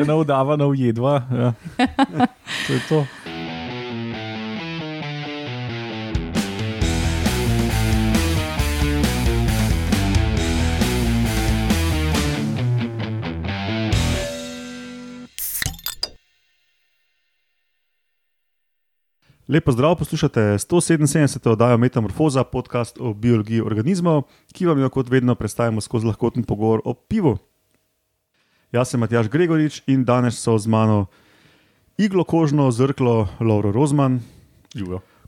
če ne vdava na ujedva. Ja. To je to. Lepo zdrav, poslušate 177. oddajo Metamorfoza, podcast o biologiji organizmov, ki vam jo kot vedno predstavimo skozi lahkoten pogovor o pivu. Jaz sem Matjaš Gregorič in danes so z mano iglo kožno zrklo Lauro Rozman.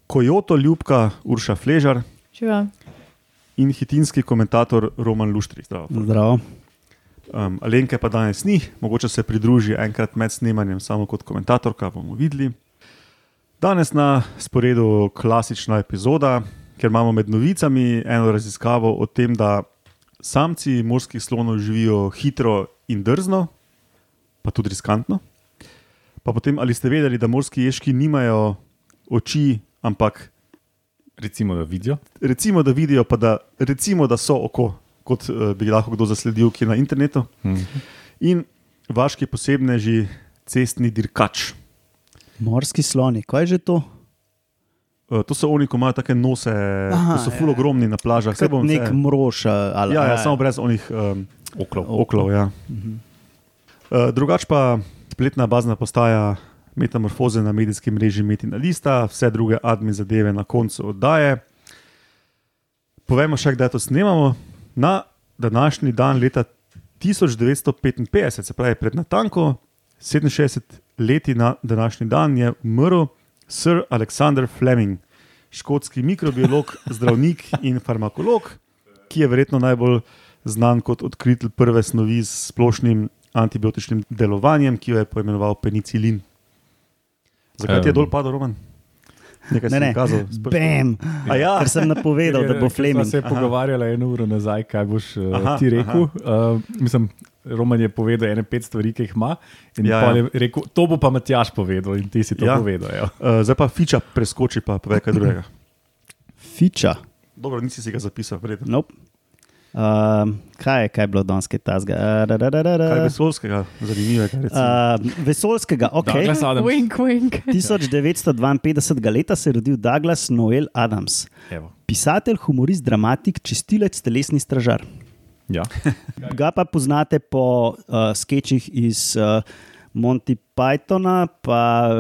Kojoto ljubka Urša Fležar Živa. in hitinski komentator Roman Luštri. Zdravo. Zdravo. Um, Alenke pa danes ni, mogoče se pridruži enkrat med snemanjem, samo kot komentatorka bomo videli. Danes na sporedu klasična epizoda, ker imamo med novicami eno raziskavo o tem, da samci morskih slonov živijo hitro in drzno, pa tudi riskantno. Pa potem, ali ste vedeli, da morski ježki nimajo oči, ampak Recimo, da vidijo. recimo, da vidijo, pa da, recimo, da so oko, kot uh, bi lahko kdo zasledil, ki je na internetu. Mhm. In vaški posebneži, cestni dirkač. Morski sloni, kaj je že to? Uh, to so oni, ko imajo take nose, Aha, ki so ja. fulogromni na plažah. Saj bom Nek mrož ali Ja, ja, samo brez onih um, Oklov. oklov. Ja. Uh, drugač pa spletna bazna postaja metamorfoze na medijskem mreži Metina Lista, vse druge admin zadeve na koncu oddaje. Povejmo še, kdaj to snemamo. Na današnji dan leta 1955, se pravi pred natanko 67 leti na današnji dan, je umrl Sir Alexander Fleming, škotski mikrobiolog, zdravnik in farmakolog, ki je verjetno najbolj znan kot odkritelj prve snovi s splošnim antibiotičnim delovanjem, ki jo je poimenoval penicilin. Zakaj ti je dol padel, Roman? Nekaj Ne, sem ne, kazal. bam, A ja, ker sem napovedal, da bo Fleming. se je Aha. pogovarjala eno uro nazaj, kaj boš uh, Aha, ti rekel. Uh, mislim, Roman je povedal ene pet stvari, ki jih ima. In Ja, ja, ja. rekel, to bo pa Matjaš povedal in ti si to Ja. ja. povedal. Ja. uh, zdaj pa fiča preskoči, pa pove kaj drugega. Fiča. Dobro, nisi si ga zapisal, verjetno. Nope. Uh, kaj, je, kaj je bilo danes, kaj tazga? Uh. Kaj vesolskega, zanimivega? Uh, vesolskega, ok. Wink, wink. 1952 leta se je rodil Douglas Noel Adams, Evo. pisatelj, humorist, dramatik, čistilec, telesni stražar. Ja. Ga pa poznate po uh, sketchih iz uh, Monty Pythona, pa uh,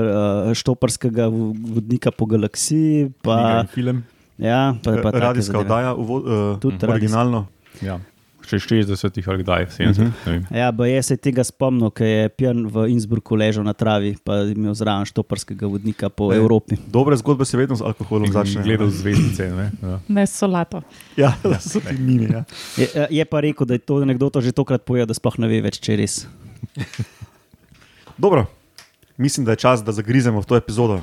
Štoparskega v- vodnika po galaksiji, pa, film. ja, pa, pa Radijska oddaja, uh, Tudi radijska. originalno. Ja. Še 60-ih ali kdaj, 70-ih. Mhm. ne vem. Ja, ba je se tega spomnil, ker je pijan v Innsbrucku ležal na travi, pa je imel zraven štoparskega vodnika po E. Evropi. Dobre zgodbe se vedno z alkoholom In začnejo. Gledal zvezdice. Ne? Ja. Ne solato. Ja, da so ti mini. Ja. Je, eh, je pa rekel, da je to anekdoto že tokrat povedal, da sploh ne ve več, če je res. Dobro, mislim, da je čas, da zagrizemo v to epizodo.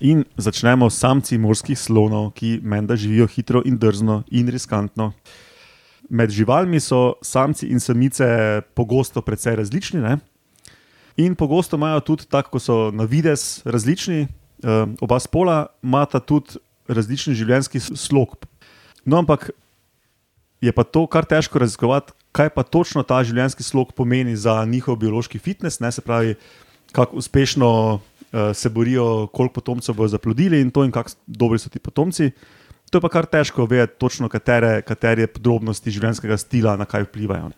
In začnemo s samci morskih slonov, ki menda živijo hitro in drzno in riskantno. Med živalmi so samci in samice pogosto precej različni. Ne? In pogosto imajo tudi, tako kot so na vides različni, eh, oba spola imata tudi različen življenjski slog. No, ampak je pa to kar težko raziskovati, kaj pa točno ta življenjski slog pomeni za njihov biološki fitness, ne se pravi, kako uspešno se borijo, koliko potomcev bodo zaplodili in to, in kako dobri so ti potomci. To je pa kar težko vedeti, točno katere, katere podrobnosti življenjskega stila na kaj vplivajo.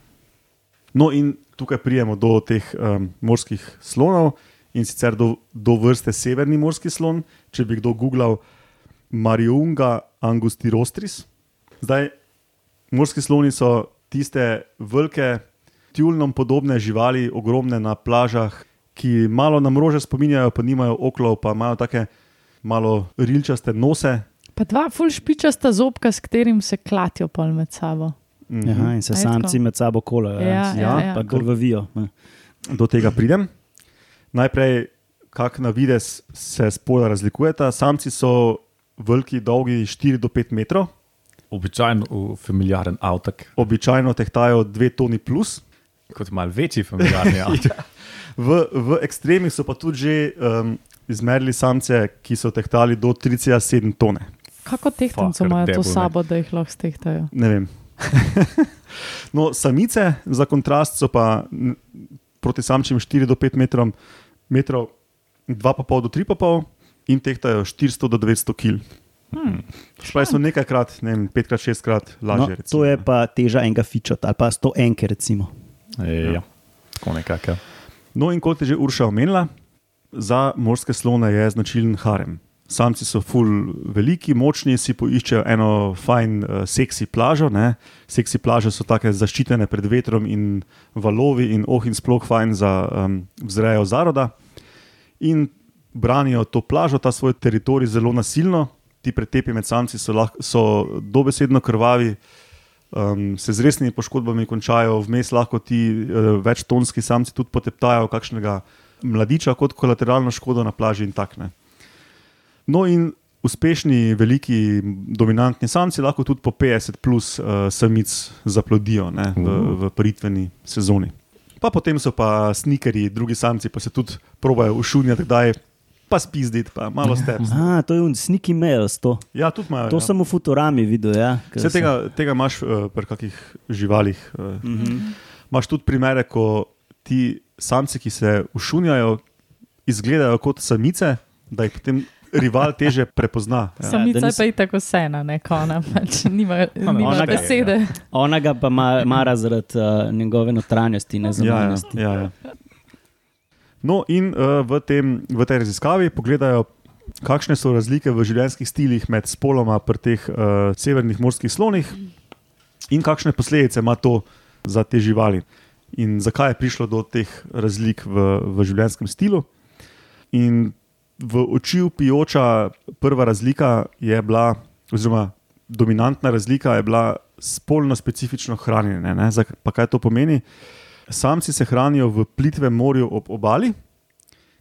No, in tukaj prijemo do teh um, morskih slonov in sicer do, do vrste severni morski slon. Če bi kdo googlal Mariunga angustirostris. Zdaj, morski sloni so tiste velike, tjulnom podobne živali, ogromne na plažah, ki malo na mrože spominjajo, pa nimajo oklov, pa imajo take malo rilčaste nose. Pa dva ful špičasta zobka, s katerim se klatijo pol med sabo. Mhm. Aha, in se samci med sabo kolajo. Ja, Ja, ja, ja. pa krvavijo. do tega pridem. Najprej, kako na vides se spola razlikujeta. Samci so veliki, dolgi 4 do 5 metrov, Običajno v familiaren avtak, običajno tehtajo 2 toni plus. Kot mal večji familiarni avtak. V, v ekstremih so pa tudi že um, izmerili samce, ki so tehtali do 3,7 tone. Kako Fucker imajo to sabo, da jih lahko stehtajo? Ne vem. no, samice za kontrast so pa proti samčim 4 do 5 metrom, metrov, 2,5 do 3,5 in tehtajo 400 do 900 kg. Hmm. Spravi so nekajkrat, ne vem, petkrat, šestkrat No, lažje. to je pa teža enega fičota ali pa 100 enke. Recimo. E, ja. Tako nekako. ja. No, in kot je že Urša omenila, za morske slone je značilen harem. Samci so ful veliki, močni, si poiščejo eno fajn, uh, seksi plažo. Ne? Seksi plaže so tako zaščitene pred vetrom in valovi, in oh, in sploh fajn za um, vzrejo zaroda. In branijo to plažo, ta svoj teritorij zelo nasilno. Ti pretepi med samci so, lahko, so dobesedno krvavi, um, se z resnimi poškodbami končajo, vmes lahko ti uh, večtonski samci tudi poteptajo kakšnega mladiča kot kolateralno škodo na plaži in takne. No, in uspešni, veliki, dominantni samci lahko tudi po 50 plus uh, samic zaplodijo ne, v, v paritveni sezoni. Pa potem so pa snikeri, drugi samci pa se tudi probajo ušunjati, kdaj pa spizditi, pa malo step. A, to je un sneaky mails. To, Ja, tudi imajo. to ja. sem v Futurami videl. Ja, ker Vse tega, tega imaš uh, pri kakih živalih. Uh, mm -hmm. Imaš tudi primere, ko ti samci, ki se ušunjajo, izgledajo kot samice, da jih potem rival teže prepozna. Ja. Samica je nis- pa i tako sena, ne kona, pač nima, nima Ona ga- besede. Ona ga pa ma, mara zaradi uh, njegove notranjosti, ne Ja, ja, zunanjosti. ja, ja. No, in uh, v, tem, v tej raziskavi pogledajo, kakšne so razlike v življenjskih stilih med spoloma pri teh uh, severnih morskih slonih in kakšne posledice ima to za te živali. In zakaj je prišlo do teh razlik v, v življenjskem stilu. In v oči upijoča prva razlika je bila, oziroma dominantna razlika je bila spolno specifično hranjenje. ne. Zak- Pa kaj to pomeni? Samci se hranijo v plitvem morju ob obali,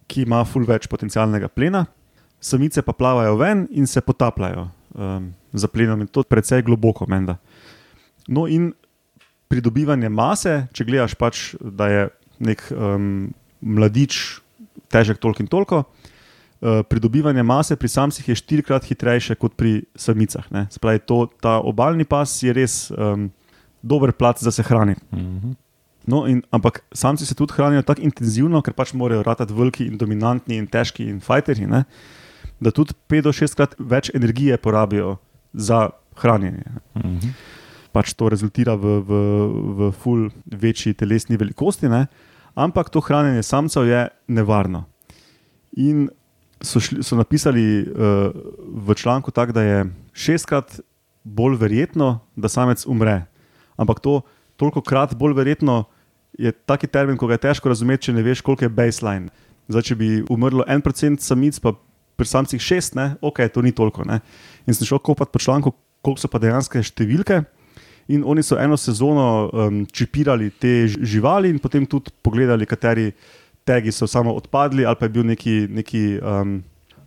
ki ima ful več potencialnega plena, samice pa plavajo ven in se potapljajo um, za plenom in to precej globoko, menda. No, in pridobivanje mase, če gledaš pač, da je nek um, mladič težek toliko in toliko. Uh, pridobivanje mase pri samcih je štirikrat hitrejše kot pri samicah. ne. Se Pravi, to, ta obaljni pas je res um, dober plat za se hraniti. Mhm. No, in, ampak samci se tudi hranijo tako intenzivno, ker pač morajo ratati veliki in dominantni in težki in fajterji, ne, da tudi 5 do 6 krat več energije porabijo za hranjenje. Mhm. Pač to rezultira v, v, v ful večji telesni velikosti, ne, ampak to hranjenje samcev je nevarno. In so, šli, so napisali uh, v članku tako, da je šestkrat bolj verjetno, da samec umre. Ampak to toliko krat bolj verjetno je taki termin, ko ga je težko razumeti, če ne veš, koliko je baseline. Zdaj, če bi umrlo 1% samic, pa pri samcih 6, ne, ok, to ni toliko. Ne. In sem šel kopati po članku, koliko so pa dejansko številke. In oni so eno sezono um, čipirali te živali, in potem tudi pogledali, kateri tegi so samo odpadli, ali pa je bil neki, neki, um,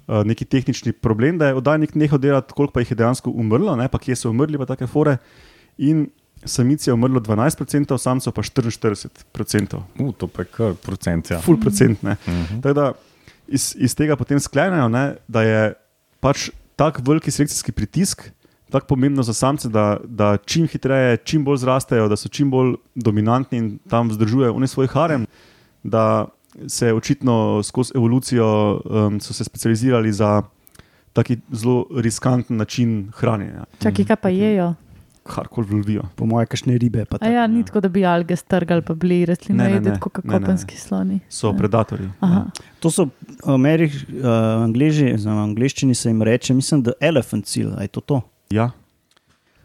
uh, neki tehnični problem, da je oddajnik nehal delati, koliko pa jih je dejansko umrlo, ne, pa kje so umrli, pa take fore. In samic je umrlo 12%, samcev pa 44%. Uh, to pa je kar procent. Ja. Full procent. Ne. Mhm. Tako da iz, iz tega potem sklenejo, ne, da je pač tak veliki selekcijski pritisk. Tako pomembno za samce, da, da čim hitreje, čim bolj zrastejo, da so čim bolj dominantni in tam vzdržujejo oni svoj harem, da se očitno skozi evolucijo um, so se specializirali za taki zelo riskanten način hranjenja, Čakaj, kaj pa jejo? Karkoli lovijo. Po mojem, kašne ribe. pa A tako. ja, ni tako, da bi alge strgali, pa bili Ne, rastlina ne, ne, kot kopenski sloni. So Ja. predatorji. Aha. To so Amerik, uh, Angleži, v angleščini se jim reče, mislim, da elephant seal, je to to. Ja.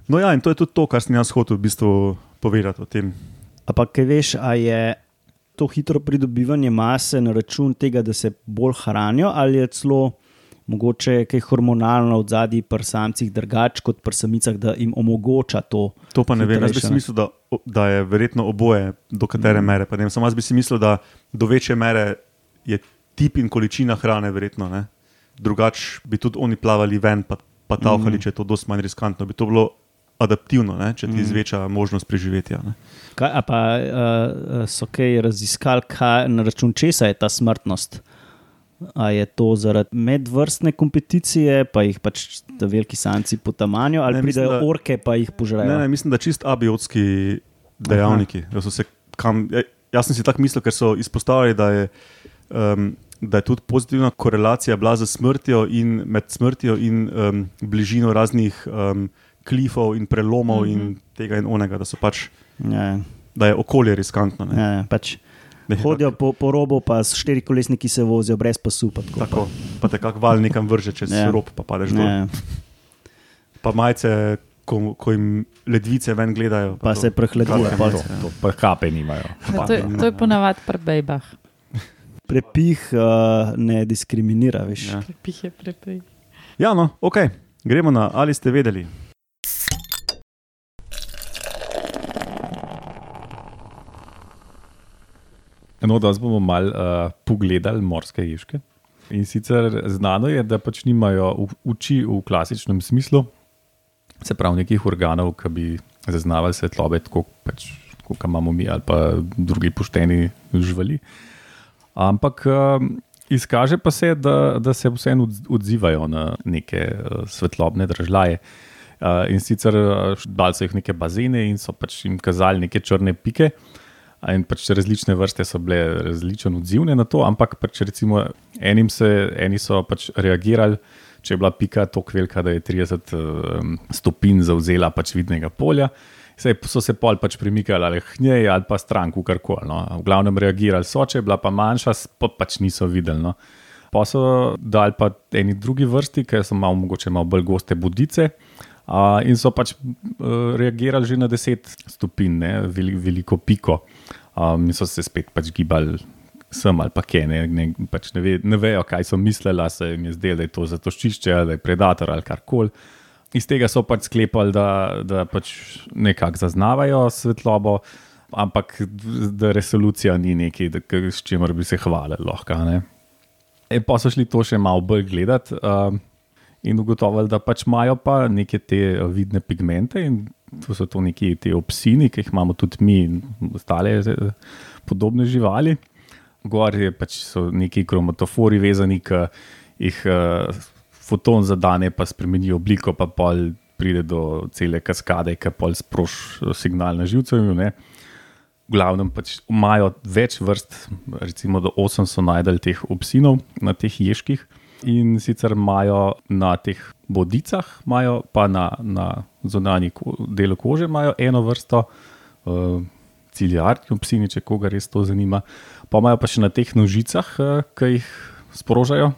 No, ja, in to je tudi to, kar sem jaz hotel v bistvu povedati o tem. Ampak, kaj veš, a je to hitro pridobivanje mase na račun tega, da se bolj hranijo, ali je celo mogoče kaj hormonalno od zadaj pri samcih drugače kot pri samicah, da jim omogoča to. To pa ne vem. Jaz bi si mislil, da, da je verjetno oboje, do katere Mhm. mere. vem. Samo jaz bi si mislil, da do večje mere je tip in količina hrane verjetno. Ne? Drugače bi tudi oni plavali ven, pa, pa tavhali, Mhm. če je to dosti manj riskantno. Bi to bilo adaptivno, ne? če ti Mhm. zveča možnost preživetja. Ne? Kaj, pa uh, so kaj raziskali, kaj, na račun česa je ta smrtnost. A je to zaradi medvrstne kompeticije, pa jih pač veliki samci potamanjo, ali Ne, ne, mislim, pridejo da- orke, pa jih požrejo. Ne, ne, mislim, da čist abiotski dejavniki. Kam, ja, jaz sem si tako mislil, ker so izpostavili, da je, um, da je tudi pozitivna korelacija bila z smrtjo in med smrtjo in um, bližino raznih um, klifov in prelomov mm -hmm. in tega in onega, da, so pač, Ja, da je okolje riskantno. ne. ja, pač hodijo po, po robu, pa s štiri kolesniki se vozijo brez pasu. Pa tako, Tako, pa te kak val nekam vrže čez Ja. rob, pa padeš dol. Ja, Pa majce, ko, ko jim ledvice ven gledajo. pa to. se prehladijo. Pol. To, to pa kape nimajo. Ja, to, je, to je ponavadi pri bejbah. Prepih uh, ne diskriminira, veš. Ja. Prepih je prepih. Ja, no, ok, gremo na ali ste vedeli. No, danes bomo malo uh, pogledali morske ježke. In sicer znano je, da pač nimajo oči v klasičnem smislu, se pravi, nekih organov, ki bi zaznavali svetlobe, tako pač, kot imamo mi ali pa drugi pošteni živali. Ampak uh, izkaže pa se, da, da se vseeno odz- odzivajo na neke uh, svetlobne držaje. Uh, in sicer uh, dali so jih neke bazene in so pač jim kazali neke črne pike. A In pač različne vrste so bile različno odzivne na to, ampak pač recimo enim se, eni so pač reagirali, če je bila pika tako velika, da je 30 um, stopinj zauzela pač vidnega polja. Sej so se pol pač premikali ali k njej ali pa stran, karkoli. No. V glavnem reagirali so, če je bila pa manjša, pa pač niso videli. No. Pa so dali pa eni drugi vrsti, ki so malo, mogoče malo bolj goste budice. Uh, in so pač uh, reagirali že na 10 stopinj, ne, veli, veliko piko. Um, in so se spet pač gibali sem ali pa kje, ne, ne, pač ne, ve, ne vejo, kaj so mislili, a se jim je zdelo, da je to zatočišče, ali predator ali karkoli. Iz tega so pač sklepali, da, da pač nekako zaznavajo svetlobo, ampak da resolucija ni nekaj, da, s čimer bi se hvalili. Lahko. In pa so šli to še malo bolj gledati um, in ugotovili, da pač imajo pa neke te eh, vidne pigmente in to so to neki ti obsini, ki jih imamo tudi mi in ostale eh, podobne živali. Gor je pač so neki kromatofori vezani, ki jih uh, foton zadane, pa spremeni obliko, pa pol pride do cele kaskade, ki pol sproši signal na živcev. V glavnem pač imajo več vrst, recimo do 8 so najdel teh obsinov na teh ježkih. In sicer imajo na teh bodicah, imajo pa na, na zunanji ko, delu kože eno vrsto, uh, ciljarki, obsini, če koga res to zanima. Pa imajo pa še na teh nožicah, uh, ki jih sprožajo.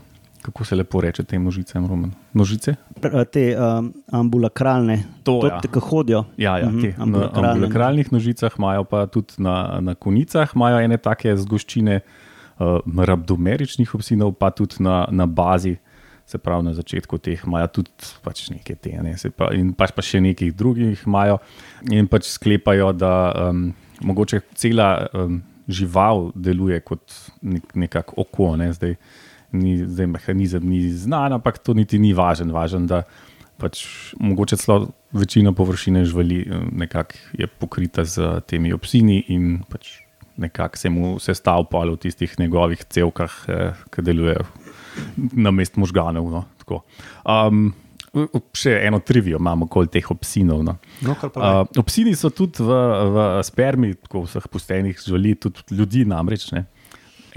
Kako se lepo reče tem nožicam, Roman? Nožice? Pr- Te um, ambulakralne, To, to, ja. ki hodijo. Ja, ja Mhm, te, na ambulakralne. ambulakralnih nožicah imajo pa tudi na, na konicah, imajo ene take zgoščine uh, rabdomeričnih obsinov, pa tudi na, na bazi, se pravi na začetku teh imajo tudi pač neke te, ne, pa, in pač pa še nekih drugih imajo in pač sklepajo, da um, mogoče cela um, žival deluje kot nek, nekako oko, ne, zdaj, ni, zdaj mehanizem ni znan, ampak to niti ni važen, važen da pač mogoče celo večina površine živali nekako je pokrita z temi obsini in pač nekako se mu sestav pol v tistih njegovih cevkah, eh, ki delujejo na mest možganov. No, tako. um, še eno trivijo imamo okoli teh obsinov. No. No, Uh, obsini so tudi v, v spermi, tako vseh postenih živali, tudi ljudi namreč. Ne?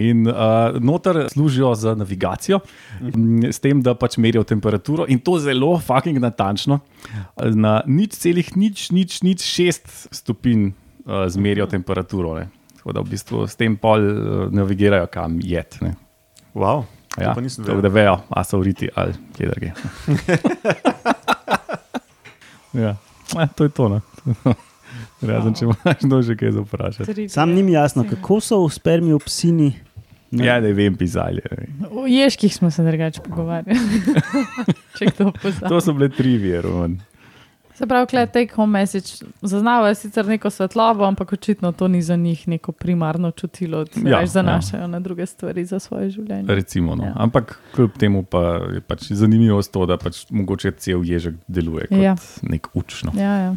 In uh, noter služijo za navigacijo, mm. s tem, da pač merijo temperaturo in to zelo fucking natančno. Na nič celih, nič, nič, nič šest stopinj uh, zmerijo temperaturo. Ne? Tako da v bistvu s tem pol uh, navigirajo, kam. Ne? Wow, Ja, to pa nisem tako vedel. da vejo, a so vriti ali kje drugje. ja. E, to je to. Ne? Razen če imaš kdo že kaj za vprašati. Sam ni mi jasno, kako so v spermi obsini. Ne. Ja, ne vem, pisali. O ježkih smo se drugače pogovarjali. Pozna. To so bile trivije, Roman. Se pravi, klej take home message zaznavajo sicer neko svetlobo, ampak očitno to ni za njih neko primarno čutilo, da se Ja, ja, zanašajo ja. na druge stvari za svoje življenje. Recimo, no. Ja. Ampak kljub temu pa je pač zanimivo to, da pač mogoče cel ježek deluje kot ja. Ja. nek učno. Ja, ja.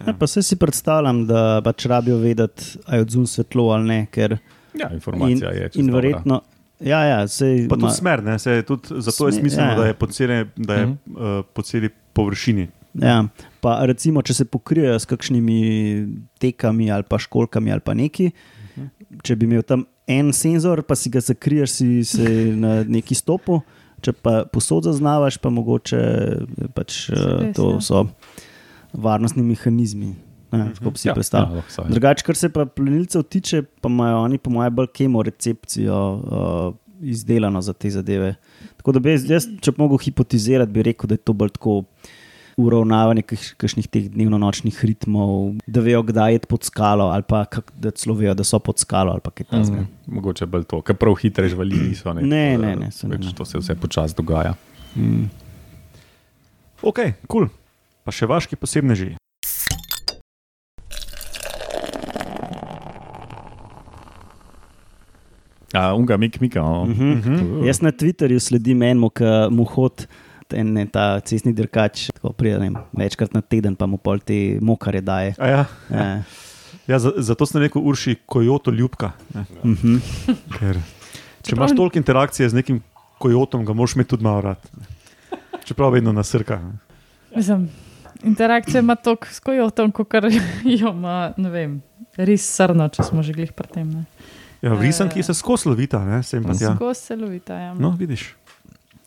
Ja, pa se si predstavljam, da pač rabijo vedeti, ali je odzun svetlo ali ne. Ker Ja, in, informacija je. čisto in dobra. verjetno, Ja, ja, sej, Pa tudi ma- smer, ne? Se je tudi, zato je Smer, smiselno, ja. da je po celi, da je, Mhm. uh, po celi površini. Ja, pa recimo, če se pokrijejo s kakšnimi tekami ali pa školkami ali pa neki, če bi imel tam en senzor, pa si ga zakriješ, si se na neki stopu, če pa posod zaznavaš, pa mogoče pač, eh, res, to ja. so varnostni mehanizmi. Ne, tako bi si Ja, predstavljal. ja. Drugače, kar se pa plenilcev tiče, pa imajo oni, po mojem, bolj kemo recepcijo uh, izdelano za te zadeve. Tako da bi jaz, jaz, če bi mogel hipotizirati, bi rekel, da je to bolj tako uravnavanje kak- kakšnih teh dnevno-nočnih ritmov, da vejo, kdaj je pod skalo, ali pa kak, da celo vejo, da so pod skalo, ali pa kaj takega. Mm, mogoče bolj to, ker prav hitre živali niso. Ne, Ne, ne, ne, se ne, ne. To se vse počasi dogaja. Mm. Ok, kul. Cool. Pa še vaški posebneži. A, unga, mik, mika. No. Mm -hmm. Jaz na Twitterju sledim enemu, ki mu hod. En, ne, ta cestni dirkač, tako pride ne vem, večkrat na teden, pa mu pol te mokare daje. A Ja, Ja. ja, za, zato sem rekel Urši Kojoto ljubka. Ne? Mhm. Ker, če Čeprav- imaš toliko interakcije z nekim kojotom, ga moraš imeti tudi malo rad. Čeprav vedno nasrka. Mislim, interakcija ima toliko s kojotom, kot jo ima, ne vem, res srno, če smo že glih pri tem. ne. Ja, v risanki se skozi lovita, ne? sem pa tja. Skozi celovita. Ja. No, vidiš.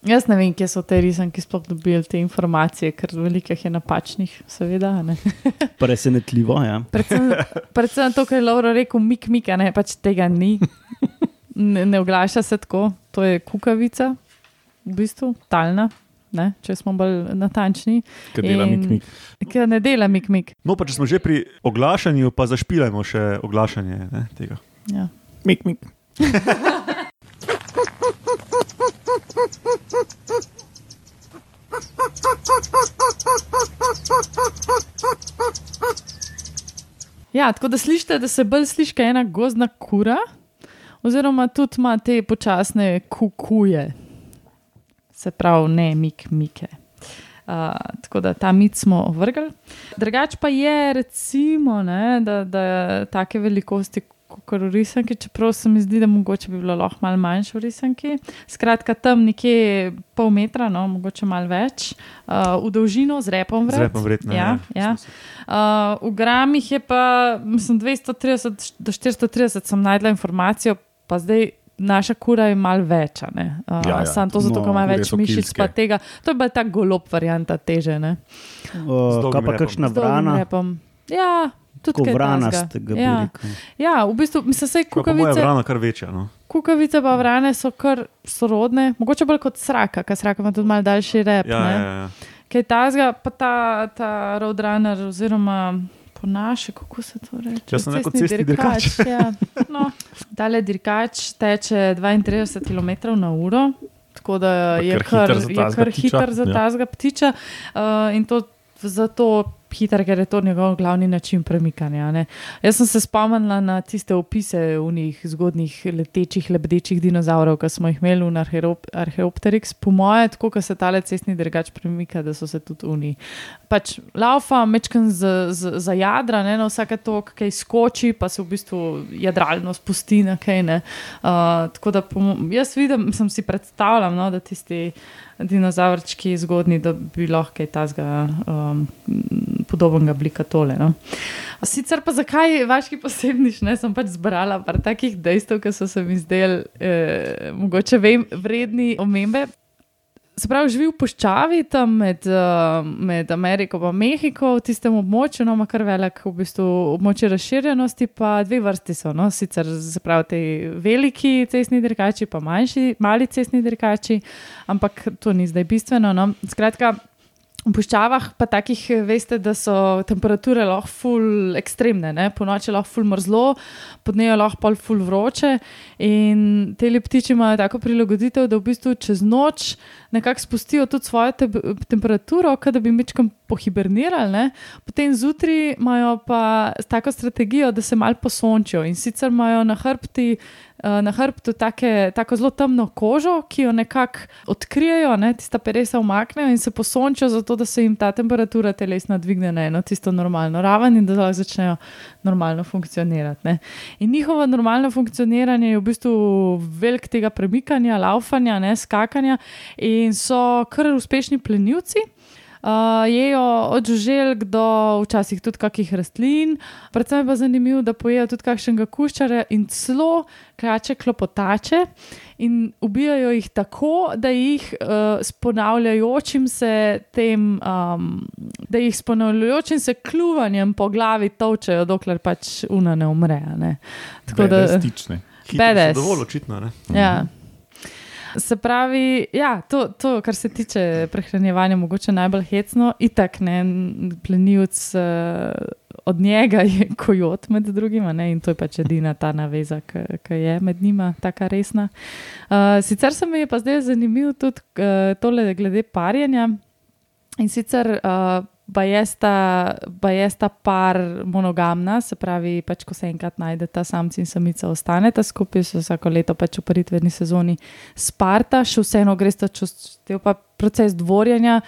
Jaz ne vem, kje so te risanki sploh dobili te informacije, ker veliko jih je napačnih, seveda. a ne. Presenetljivo. Ja. Predvsem, predvsem to, kar je Laura rekel, mik, mik, a ne pač tega ni. Ne, ne oglaša se tako, to je kukavica, v bistvu talna, ne, če smo bolj natančni, Ker dela In- mik, mik. ki ne dela mik, mik. No, pa če smo že pri oglašanju, pa zašpilajmo še oglašanje ne, tega. Ja. mik, mik. Ja, tako da slišite, da se bolj sliši ena gozdna kura, oziroma tudi ima te počasne kukuje, se pravi, ne mik, mike. Uh, tako da ta mit smo vrgli. Drugač pa je, recimo, ne, da, da take velikosti. Kot v risanki, čeprav se mi zdi, da mogoče bi bilo lahko malo manjše v risanki. Skratka, tam nekje pol metra, no, mogoče malo več, uh, v dolžino z repom vred. Z repom verjetno. Ja, ja. Uh, v gramih je pa, mislim, 230 do 430 sem najdla informacijo, pa zdaj naša kura je malo več. a ne. Uh, Ja, ja. Sam to zato, No, ker ima več mišic, pa tega. To je bolj ta golob varianta teže. Ne? Uh, kaj pa kakšna vrana. Ja, tudi tako kaj vrana takega. ste ga ja. ja, v bistvu, mislim, Pa po moje kukavice. vrana kar večja. No. Kukavice pa vrane so kar sorodne, mogoče bolj kot sraka, ker sraka ima tudi malo daljši rep. Ja, ne. ja, ja. Kaj tazga, pa ta, ta roadrunner, oziroma po naše, kako se to reče? Jaz sem rekel cestni dirkač. ja. no, tale dirkač teče 32 km na uro. Tako da je kar kar, hiter za je kar hiter za ja. tazga ptiča. Uh, in to zato hiter, ker je to njegov glavni način premikanja. Ne. Jaz sem se spomnila na tiste opise unih zgodnih letečih, lebdečih dinozavrov, ki smo jih imeli v Archeop Archeopteryx. Po moje, tako kot se tale cestni drgač premika, da so se tudi uni. Pač laufa, mečken za, za, za jadra, ne, na vsake tok, kaj skoči, pa se v bistvu jadralno spusti kaj. Uh, tako da po, mo- jaz vidim, sem si predstavljam, no, da tisti dinozavrčki zgodni, da bi lahko kaj tazga um, podobnega oblika tole. No. Sicer pa zakaj vaški posebniš, ne sem pač zbrala par takih dejstev, ki so se mi zdeli eh, mogoče vem, vredni omembe. Se pravi, živi v puščavi tam med, uh, med Ameriko in Mehiko, v tistem območju, no, kar velik v bistvu, območje razširjenosti, pa dve vrsti so. No, sicer se pravi, ti veliki cestni dirkači, pa manjši, mali cestni dirkači, ampak to ni zdaj bistveno. No. Skratka, v puščavah pa takih, eh, veste, da so temperature lahko ful ekstremne, ne? po noči lahko ful mrzlo, pod dnevo lahko pol ful vroče. In te ptiči imajo tako prilagoditev, da v bistvu čez noč nekako spustijo tudi svojo te temperaturo, kot da bi mečkam pohibernirali, ne? potem zjutraj imajo pa tako strategijo, da se mal posončijo in sicer imajo na hrbti na hrbtu take, tako zelo temno kožo, ki jo nekako odkrijejo, ne, tista peresa umaknejo in se posončijo, zato da se jim ta temperatura telesna dvigne na eno tisto normalno raven in da lahko začnejo normalno funkcionirati. Ne. In njihovo normalno funkcioniranje je v bistvu velik tega premikanja, laufanja, ne, skakanja in so kar uspešni plenilci. Uh, jejo od žuželk do včasih tudi kakih rastlin, predvsem pa zanimivo, da pojejo tudi kakšnega kuščara in celo krače klopotače in ubijajo jih tako, da jih uh, s ponavljajočim se tem, um, da jih s ponavljajočim se kljuvanjem po glavi točejo, dokler pač una ne umre. Ne. Tako da Stične. Hitri so Badass. Dovolj očitno. Ne? Ja. Se pravi, ja, to, to, kar se tiče prehranjevanja, mogoče najbolj hecno, itak ne, plenilc uh, od njega je kojot med drugim, a ne, in to je pač edina ta naveza, ki je med njima, tako resna. Uh, sicer se mi je pa zdaj zanimivo tudi uh, tole glede parjenja. In sicer uh, bajesta, bajesta par monogamna, se pravi, pač, ko se enkrat najdeta samci in samica, ostaneta skupaj, so vsako leto pač v paritveni sezoni sparta, še vseeno gre sta čez pa proces dvorjenja,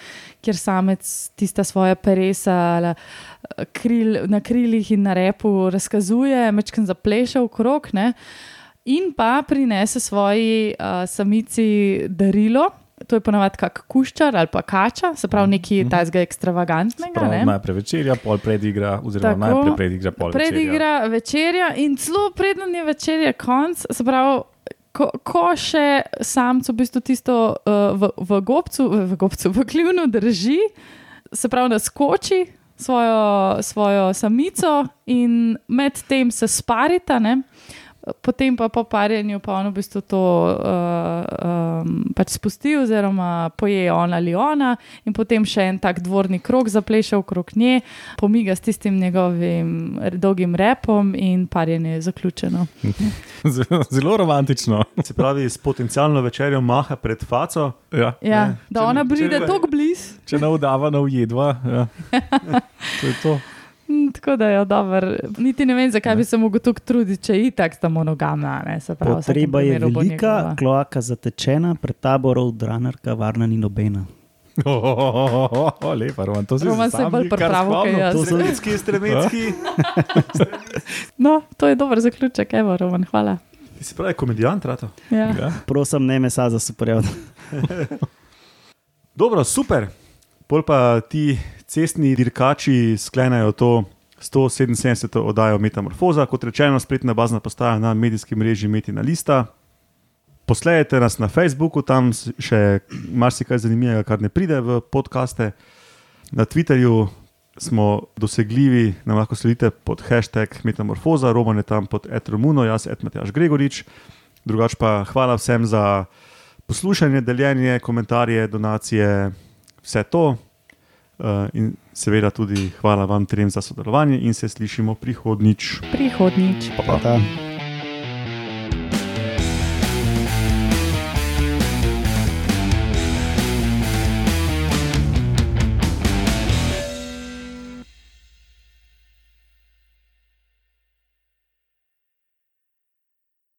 kjer samec tista svoja peresa ali, kril, na krilih in na repu razkazuje, mečken zapleše v krog. Ne? In pa prinese svoji uh, samici darilo, to je ponavadi kak kuščar ali pa kača, se pravi nekaj tajnega ekstravagantnega. Prav, Ne? najprej večerja, pol predigra, oziroma Tako. najprej predigra, pol večerja. Predigra večerja in celo preden je večerja konc, se pravi. Ko, ko še samec v bistvu tisto uh, v, v gobcu, v, gobcu, v klivnu drži, se pravi, naskoči svojo, svojo samico in medtem se sparita, ne? Potem pa po parjenju pa on v bistvu to uh, um, pač spusti, oziroma poje on ali ona, in potem še en tak dvorni krog zapleše okrog nje, pomiga s tistim njegovim dolgim repom in parjenje je zaključeno. Zelo, zelo romantično. Se pravi, s potencialno večerjo maha pred faco. Ja. Ja, Ne, da če- ona pride tako blizu. Če ne vdava, ne ujedva. Ja. To je to. Tako da je dobro. Niti ne vem, zakaj bi se mogel tukaj truditi, če je itak sta monogamna. Ne, se pravi, Potreba je velika, njegova. kloaka zatečena, pred taborom dranerka, varna ni nobena. Oh, oh, oh, oh, lepa, Roman. To si Roman se bolj kar pripravil, kaj jaz. To so ljudski, stremecki. No, to je dober zaključek, evo, Roman, hvala. Ti si pravi komedijant, rato. Ja. Ja. Prosim, ne mesa za superjod. Dobro, super. Pol pa ti cestni dirkači sklenajo to 177. oddajo Metamorfoza, kot rečeno, spletna bazna postaja na medijskem mreži Metina Lista. Poslejete nas na Facebooku, tam še marsikaj zanimivega, kar ne pride v podkaste. Na Twitterju smo dosegljivi, nam lahko sledite pod hashtag Metamorfoza, Roman je tam pod Etromuno, jaz Edmatjaš Gregorič. Drugač pa hvala vsem za poslušanje, deljenje, komentarje, donacije, vse to. Uh, in seveda tudi hvala vam trem za sodelovanje in se slišimo prihodnič. Prihodnič. Pa, pa.